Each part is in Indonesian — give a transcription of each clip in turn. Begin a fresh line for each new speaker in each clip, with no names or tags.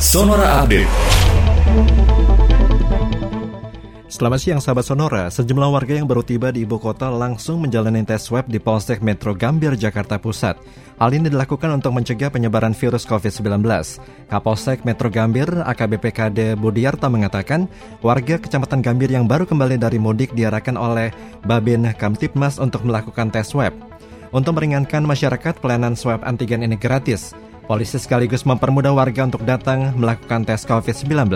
Sonora Update.
Selamat siang sahabat Sonora, sejumlah warga yang baru tiba di ibu kota langsung menjalani tes swab di Polsek Metro Gambir, Jakarta Pusat. Hal ini dilakukan untuk mencegah penyebaran virus COVID-19. Kapolsek Metro Gambir, AKBP KD Budiarta mengatakan, warga Kecamatan Gambir yang baru kembali dari mudik diarahkan oleh Babin Kamtipmas untuk melakukan tes swab. Untuk meringankan masyarakat, pelayanan swab antigen ini gratis. Polisi sekaligus mempermudah warga untuk datang melakukan tes COVID-19.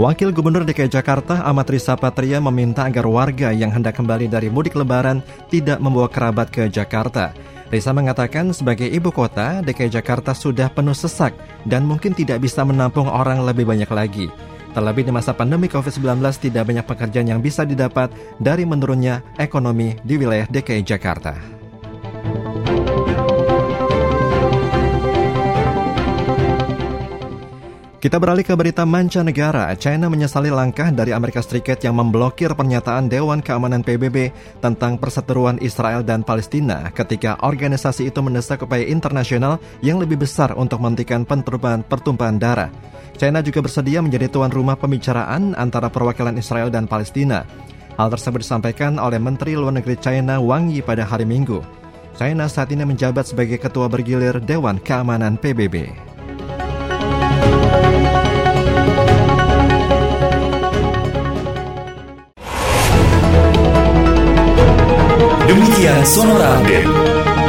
Wakil Gubernur DKI Jakarta Amat Risa Patria meminta agar warga yang hendak kembali dari mudik lebaran tidak membawa kerabat ke Jakarta. Risa mengatakan sebagai ibu kota, DKI Jakarta sudah penuh sesak dan mungkin tidak bisa menampung orang lebih banyak lagi. Terlebih di masa pandemi COVID-19 tidak banyak pekerjaan yang bisa didapat dari menurunnya ekonomi di wilayah DKI Jakarta. Kita beralih ke berita mancanegara. China menyesali langkah dari Amerika Serikat yang memblokir pernyataan Dewan Keamanan PBB tentang perseteruan Israel dan Palestina ketika organisasi itu mendesak upaya internasional yang lebih besar untuk menghentikan penterupan pertumpahan darah. China juga bersedia menjadi tuan rumah pembicaraan antara perwakilan Israel dan Palestina. Hal tersebut disampaikan oleh Menteri Luar Negeri China Wang Yi pada hari Minggu. China saat ini menjabat sebagai ketua bergilir Dewan Keamanan PBB.
Demikian Sonora Update.